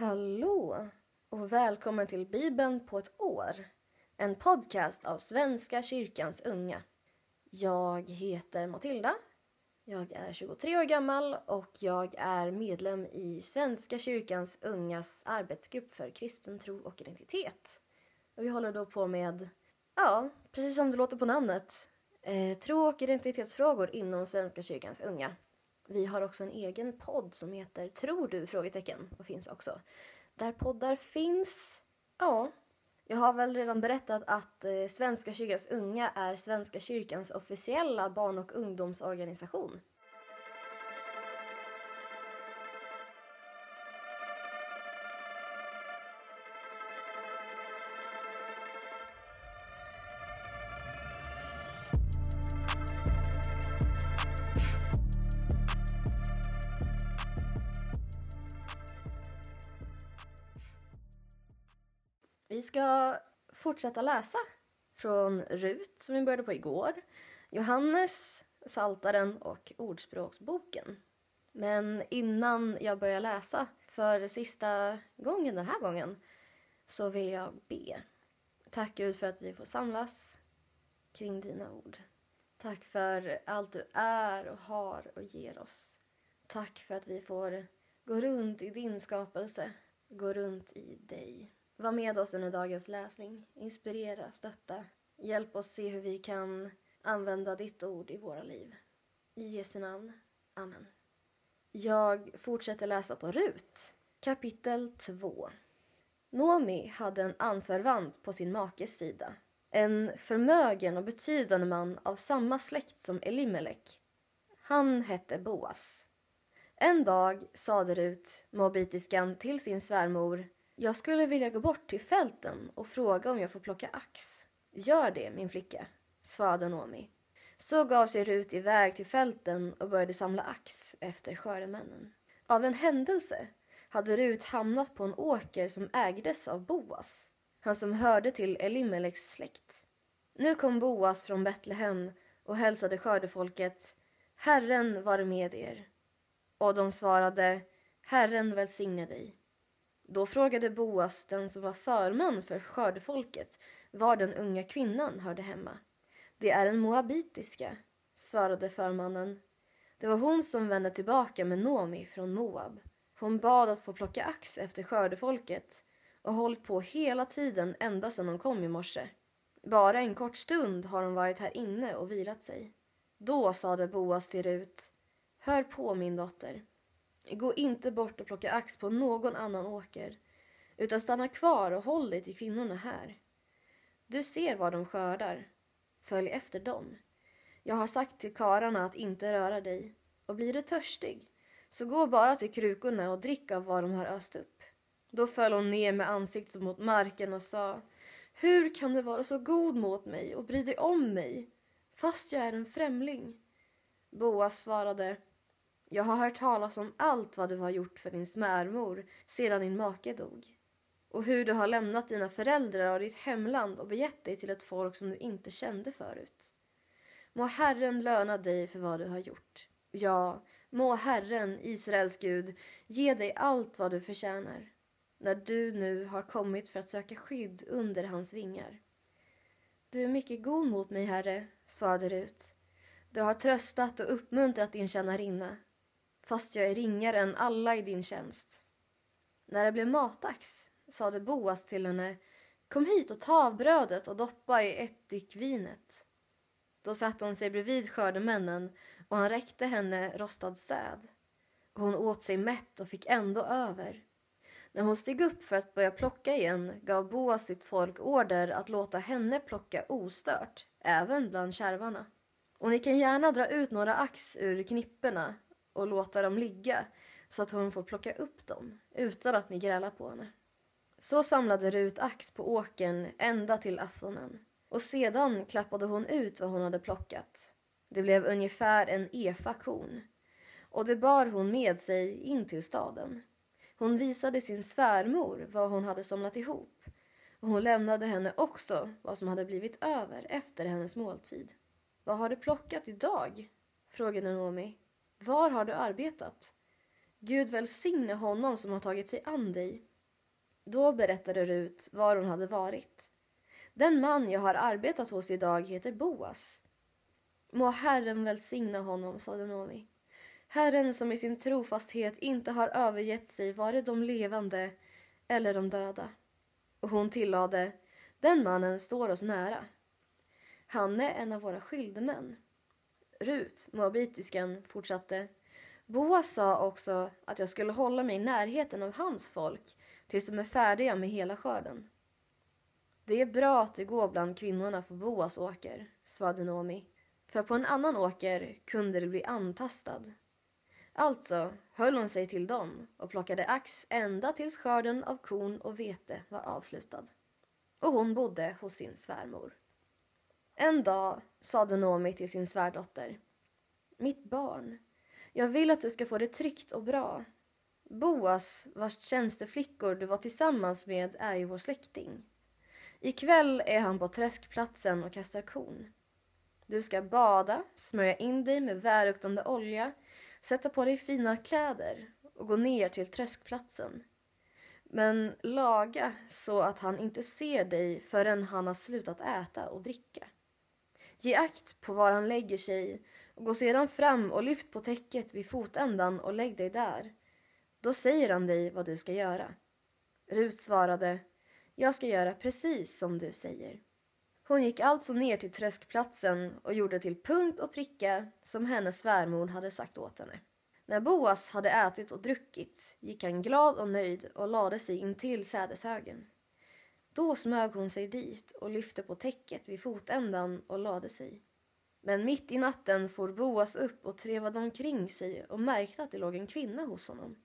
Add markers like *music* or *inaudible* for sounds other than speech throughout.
Hallå och välkommen till Bibeln på ett år. En podcast av Svenska kyrkans unga. Jag heter Matilda. Jag är 23 år gammal och jag är medlem i Svenska kyrkans ungas arbetsgrupp för kristen tro och identitet. Och vi håller då på med, ja, precis som det låter på namnet, eh, tro och identitetsfrågor inom Svenska kyrkans unga. Vi har också en egen podd som heter Tror du? frågetecken och finns också. Där poddar finns. Ja, jag har väl redan berättat att eh, Svenska kyrkans unga är Svenska kyrkans officiella barn och ungdomsorganisation. Ska fortsätta läsa från Rut som vi började på igår, Johannes, Saltaren och Ordspråksboken. Men innan jag börjar läsa för sista gången den här gången så vill jag be. Tack Gud för att vi får samlas kring dina ord. Tack för allt du är och har och ger oss. Tack för att vi får gå runt i din skapelse, gå runt i dig. Var med oss under dagens läsning. Inspirera, stötta. Hjälp oss se hur vi kan använda ditt ord i våra liv. I Jesu namn. Amen. Jag fortsätter läsa på Rut, kapitel 2. Nomi hade en anförvant på sin makes sida. En förmögen och betydande man av samma släkt som Elimelek. Han hette Boas. En dag sade Rut, moabitiskan, till sin svärmor jag skulle vilja gå bort till fälten och fråga om jag får plocka ax. Gör det, min flicka, svarade Nomi. Så gav sig Rut iväg till fälten och började samla ax efter skördemännen. Av en händelse hade Rut hamnat på en åker som ägdes av Boas, han som hörde till Elimeleks släkt. Nu kom Boas från Betlehem och hälsade skördefolket Herren var med er. Och de svarade Herren välsigne dig. Då frågade Boas den som var förman för skördefolket var den unga kvinnan hörde hemma. Det är en moabitiska, svarade förmannen. Det var hon som vände tillbaka med Nomi från Moab. Hon bad att få plocka ax efter skördefolket och hållit på hela tiden ända sedan hon kom i morse. Bara en kort stund har hon varit här inne och vilat sig. Då sade Boas till Rut, hör på min dotter. Gå inte bort och plocka ax på någon annan åker utan stanna kvar och håll dig till kvinnorna här. Du ser vad de skördar. Följ efter dem. Jag har sagt till kararna att inte röra dig och blir du törstig så gå bara till krukorna och drick av vad de har öst upp. Då föll hon ner med ansiktet mot marken och sa Hur kan du vara så god mot mig och bry dig om mig fast jag är en främling? Boas svarade jag har hört talas om allt vad du har gjort för din smärmor sedan din make dog och hur du har lämnat dina föräldrar och ditt hemland och begett dig till ett folk som du inte kände förut. Må Herren löna dig för vad du har gjort. Ja, må Herren, Israels Gud, ge dig allt vad du förtjänar när du nu har kommit för att söka skydd under hans vingar. Du är mycket god mot mig, Herre, svarade Rut. Du har tröstat och uppmuntrat din tjänarinna fast jag är ringare än alla i din tjänst. När det blev matdags sade Boas till henne Kom hit och ta av brödet och doppa i ättikvinet. Då satte hon sig bredvid skördemännen och han räckte henne rostad säd. Och hon åt sig mätt och fick ändå över. När hon steg upp för att börja plocka igen gav Boas sitt folk order att låta henne plocka ostört, även bland kärvarna. Och ni kan gärna dra ut några ax ur knipporna och låta dem ligga så att hon får plocka upp dem utan att ni grälar på henne. Så samlade Rut ax på åkern ända till aftonen och sedan klappade hon ut vad hon hade plockat. Det blev ungefär en efa korn och det bar hon med sig in till staden. Hon visade sin svärmor vad hon hade somnat ihop och hon lämnade henne också vad som hade blivit över efter hennes måltid. Vad har du plockat idag? frågade Noomi. Var har du arbetat? Gud välsigne honom som har tagit sig an dig. Då berättade Rut var hon hade varit. Den man jag har arbetat hos idag heter Boas. Må Herren välsigna honom, sade Nomi. Herren som i sin trofasthet inte har övergett sig vare de levande eller de döda. Och hon tillade, den mannen står oss nära. Han är en av våra skyldemän. Rut, moabitiskan, fortsatte. Boas sa också att jag skulle hålla mig i närheten av hans folk tills de är färdiga med hela skörden. Det är bra att det går bland kvinnorna på Boas åker, svarade Nomi, för på en annan åker kunde det bli antastad. Alltså höll hon sig till dem och plockade ax ända tills skörden av korn och vete var avslutad. Och hon bodde hos sin svärmor. En dag sade Noomi till sin svärdotter. Mitt barn, jag vill att du ska få det tryggt och bra. Boas, vars tjänsteflickor du var tillsammans med, är ju vår släkting. Ikväll är han på träskplatsen och kastar korn. Du ska bada, smörja in dig med välluktande olja, sätta på dig fina kläder och gå ner till tröskplatsen. Men laga så att han inte ser dig förrän han har slutat äta och dricka. Ge akt på var han lägger sig och gå sedan fram och lyft på täcket vid fotändan och lägg dig där. Då säger han dig vad du ska göra. Rut svarade, jag ska göra precis som du säger. Hon gick alltså ner till tröskplatsen och gjorde till punkt och pricka som hennes svärmor hade sagt åt henne. När Boas hade ätit och druckit gick han glad och nöjd och lade sig intill sädeshögen. Då smög hon sig dit och lyfte på täcket vid fotändan och lade sig. Men mitt i natten for Boas upp och trevade omkring sig och märkte att det låg en kvinna hos honom.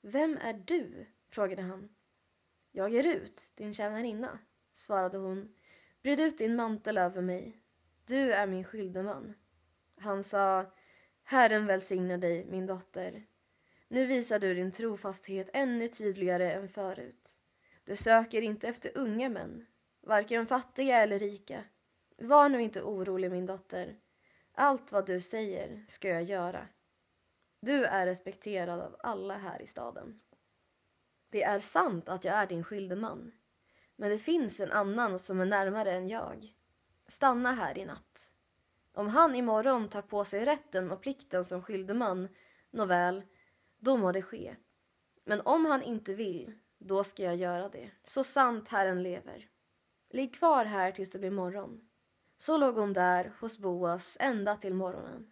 Vem är du? frågade han. Jag är Rut, din tjänarinna, svarade hon. Bred ut din mantel över mig. Du är min skyldeman. Han sa, Herren välsigne dig, min dotter. Nu visar du din trofasthet ännu tydligare än förut. Du söker inte efter unga män, varken fattiga eller rika. Var nu inte orolig, min dotter. Allt vad du säger ska jag göra. Du är respekterad av alla här i staden. Det är sant att jag är din skilde man. Men det finns en annan som är närmare än jag. Stanna här i natt. Om han imorgon tar på sig rätten och plikten som skildeman, nåväl, då må det ske. Men om han inte vill, då ska jag göra det. Så sant Herren lever. Ligg kvar här tills det blir morgon. Så låg hon där hos Boas ända till morgonen.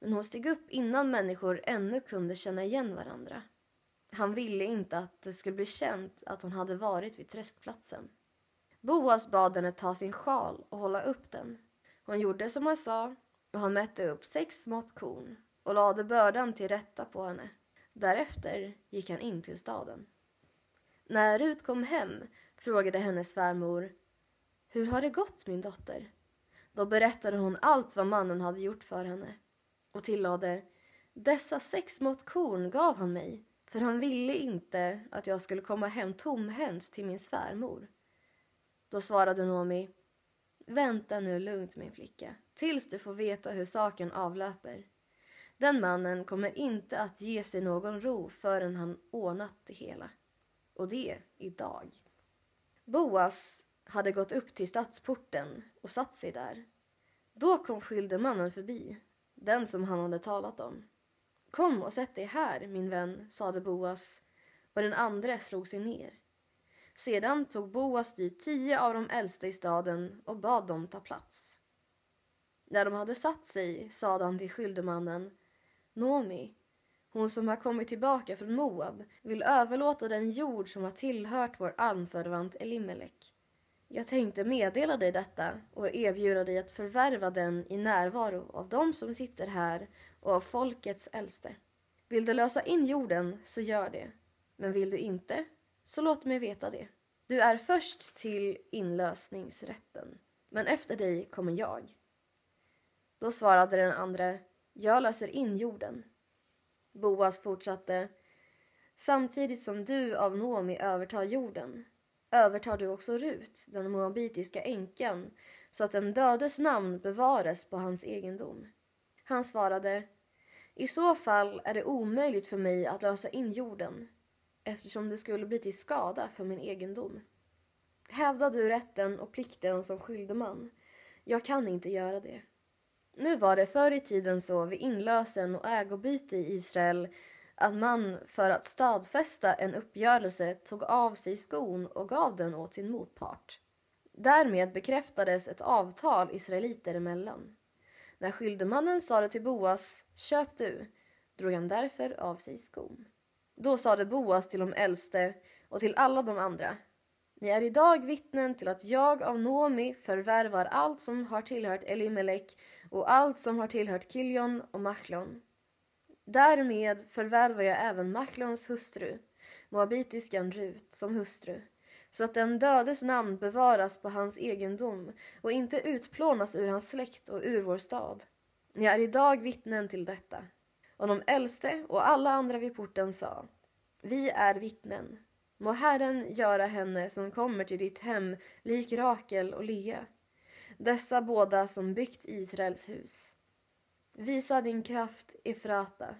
Men hon steg upp innan människor ännu kunde känna igen varandra. Han ville inte att det skulle bli känt att hon hade varit vid tröskplatsen. Boas bad henne ta sin sjal och hålla upp den. Hon gjorde som han sa och han mätte upp sex mått korn och lade bördan till rätta på henne. Därefter gick han in till staden. När Rut kom hem frågade hennes svärmor Hur har det gått min dotter? Då berättade hon allt vad mannen hade gjort för henne och tillade Dessa sex mått korn gav han mig för han ville inte att jag skulle komma hem tomhänt till min svärmor. Då svarade Nomi Vänta nu lugnt min flicka tills du får veta hur saken avlöper. Den mannen kommer inte att ge sig någon ro förrän han ordnat det hela. Och det idag. Boas hade gått upp till stadsporten och satt sig där. Då kom skyldemannen förbi, den som han hade talat om. Kom och sätt dig här, min vän, sade Boas och den andre slog sig ner. Sedan tog Boas dit tio av de äldsta i staden och bad dem ta plats. När de hade satt sig sade han till skyldemannen Nomi, hon som har kommit tillbaka från Moab vill överlåta den jord som har tillhört vår anförvant Elimelek. Jag tänkte meddela dig detta och erbjuda dig att förvärva den i närvaro av dem som sitter här och av folkets äldste. Vill du lösa in jorden så gör det, men vill du inte så låt mig veta det. Du är först till inlösningsrätten, men efter dig kommer jag. Då svarade den andra, jag löser in jorden. Boas fortsatte, samtidigt som du av Nomi övertar jorden övertar du också Rut, den moabitiska änkan, så att den dödes namn bevaras på hans egendom. Han svarade, I så fall är det omöjligt för mig att lösa in jorden eftersom det skulle bli till skada för min egendom. Hävda du rätten och plikten som skyldeman. Jag kan inte göra det. Nu var det förr i tiden så vid inlösen och ägobyte i Israel att man för att stadfästa en uppgörelse tog av sig skon och gav den åt sin motpart. Därmed bekräftades ett avtal israeliter emellan. När skyldemannen sade till Boas, köp du, drog han därför av sig skon. Då sade Boas till de äldste och till alla de andra, ni är idag vittnen till att jag av Nomi förvärvar allt som har tillhört Elimelek och allt som har tillhört Kiljon och Machlon. Därmed förvärvar jag även Machlons hustru, moabitiskan Rut, som hustru så att den dödes namn bevaras på hans egendom och inte utplånas ur hans släkt och ur vår stad. Jag är idag vittnen till detta. Och de äldste och alla andra vid porten sa, vi är vittnen. Må Herren göra henne som kommer till ditt hem lik Rakel och Lea, dessa båda som byggt Israels hus. Visa din kraft, Efrata.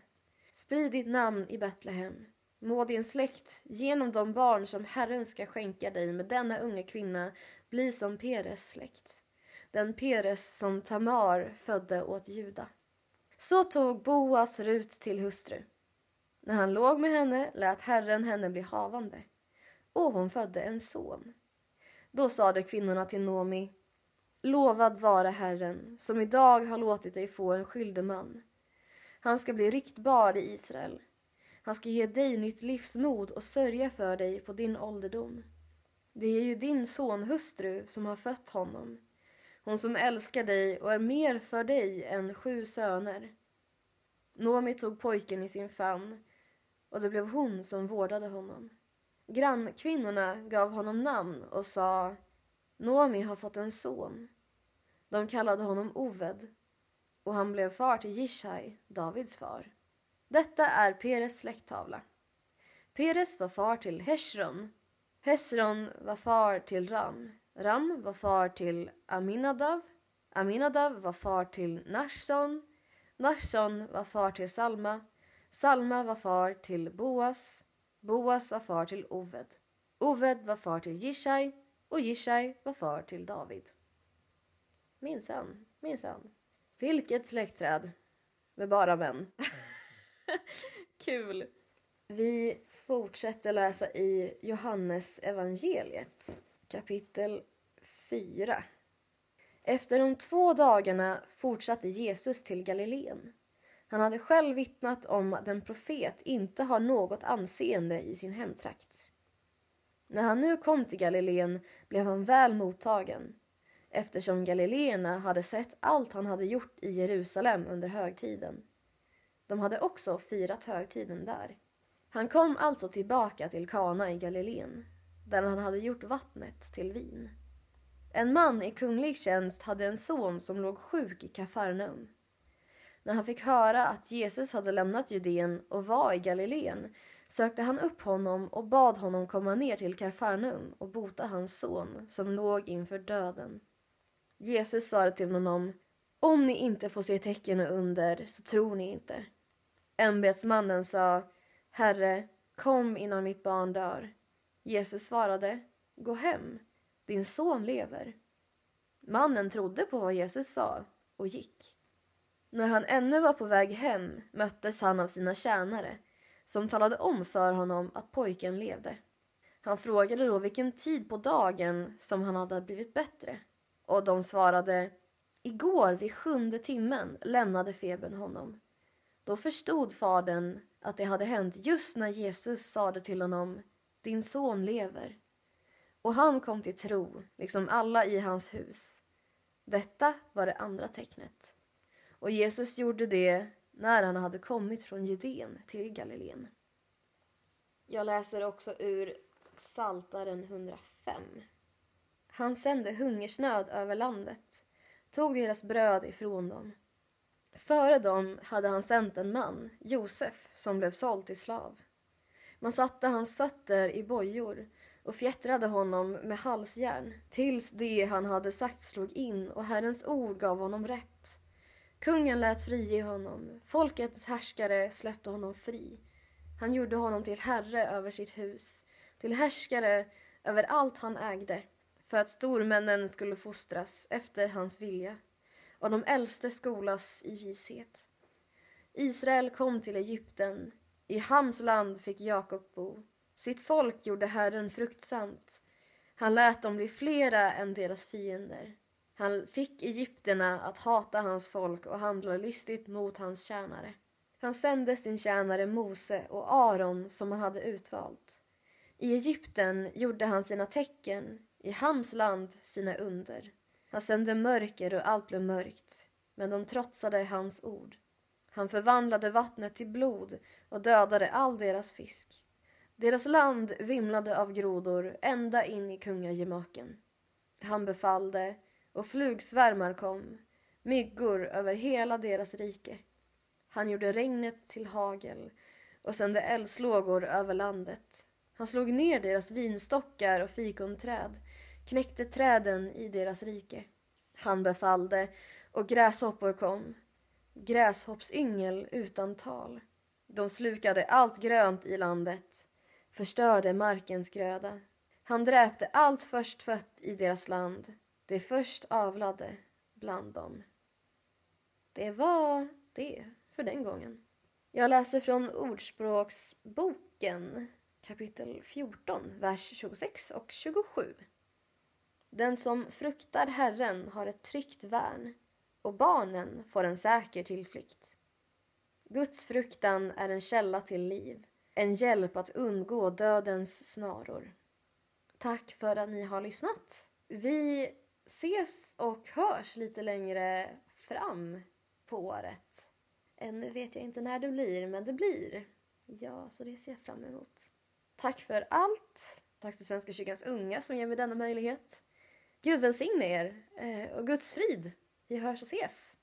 Sprid ditt namn i Betlehem. Må din släkt genom de barn som Herren ska skänka dig med denna unga kvinna bli som Peres släkt, den Peres som Tamar födde åt Juda. Så tog Boas Rut till hustru. När han låg med henne lät Herren henne bli havande, och hon födde en son. Då sade kvinnorna till Nomi, Lovad vare Herren, som idag har låtit dig få en skyldeman. Han ska bli ryktbar i Israel han ska ge dig nytt livsmod och sörja för dig på din ålderdom. Det är ju din sonhustru som har fött honom. Hon som älskar dig och är mer för dig än sju söner. Nomi tog pojken i sin famn och det blev hon som vårdade honom. Grannkvinnorna gav honom namn och sa Nomi har fått en son. De kallade honom Oved och han blev far till Jishai, Davids far. Detta är Peres släkttavla. Peres var far till Heshron. Hesron var far till Ram. Ram var far till Aminadav. Aminadav var far till Nashon. Nashon var far till Salma. Salma var far till Boas. Boas var far till Oved. Oved var far till Jishai och Jishai var far till David. Minsann, minsann. Vilket släktträd med bara män. *laughs* Kul! Vi fortsätter läsa i Johannes evangeliet kapitel 4. Efter de två dagarna fortsatte Jesus till Galileen. Han hade själv vittnat om att en profet inte har något anseende i sin hemtrakt. När han nu kom till Galileen blev han väl mottagen eftersom galileerna hade sett allt han hade gjort i Jerusalem under högtiden. De hade också firat högtiden där. Han kom alltså tillbaka till Kana i Galileen, där han hade gjort vattnet till vin. En man i kunglig tjänst hade en son som låg sjuk i Kafarnaum. När han fick höra att Jesus hade lämnat Judeen och var i Galileen sökte han upp honom och bad honom komma ner till Kafarnaum och bota hans son som låg inför döden. Jesus sa till honom, om ni inte får se tecken och under så tror ni inte. Ämbetsmannen sa, Herre, kom innan mitt barn dör. Jesus svarade, gå hem, din son lever. Mannen trodde på vad Jesus sa och gick. När han ännu var på väg hem möttes han av sina tjänare som talade om för honom att pojken levde. Han frågade då vilken tid på dagen som han hade blivit bättre och de svarade Igår vid sjunde timmen lämnade febern honom. Då förstod fadern att det hade hänt just när Jesus sade till honom Din son lever. Och han kom till tro, liksom alla i hans hus. Detta var det andra tecknet. Och Jesus gjorde det när han hade kommit från Judeen till Galileen. Jag läser också ur Saltaren 105. Han sände hungersnöd över landet, tog deras bröd ifrån dem Före dem hade han sänt en man, Josef, som blev såld till slav. Man satte hans fötter i bojor och fjättrade honom med halsjärn tills det han hade sagt slog in och Herrens ord gav honom rätt. Kungen lät frige honom, folkets härskare släppte honom fri. Han gjorde honom till herre över sitt hus, till härskare över allt han ägde, för att stormännen skulle fostras efter hans vilja och de äldste skolas i vishet. Israel kom till Egypten, i Hams land fick Jakob bo. Sitt folk gjorde Herren fruktsamt. Han lät dem bli flera än deras fiender. Han fick egyptierna att hata hans folk och handla listigt mot hans tjänare. Han sände sin tjänare Mose och Aron som han hade utvalt. I Egypten gjorde han sina tecken, i Hams land sina under. Han sände mörker och allt blev mörkt, men de trotsade hans ord. Han förvandlade vattnet till blod och dödade all deras fisk. Deras land vimlade av grodor ända in i kungagemaken. Han befallde och flugsvärmar kom, myggor över hela deras rike. Han gjorde regnet till hagel och sände eldslågor över landet. Han slog ner deras vinstockar och fikonträd, knäckte träden i deras rike. Han befallde och gräshoppor kom, gräshoppsyngel utan tal. De slukade allt grönt i landet, förstörde markens gröda. Han dräpte allt förstfött i deras land, det först avlade bland dem. Det var det för den gången. Jag läser från Ordspråksboken kapitel 14, vers 26 och 27. Den som fruktar Herren har ett tryggt värn och barnen får en säker tillflykt. Guds fruktan är en källa till liv, en hjälp att undgå dödens snaror. Tack för att ni har lyssnat. Vi ses och hörs lite längre fram på året. Ännu vet jag inte när det blir, men det blir. Ja, så det ser jag fram emot. Tack för allt. Tack till Svenska kyrkans unga som ger mig denna möjlighet. Gud välsigne er eh, och Guds frid. Vi hörs och ses.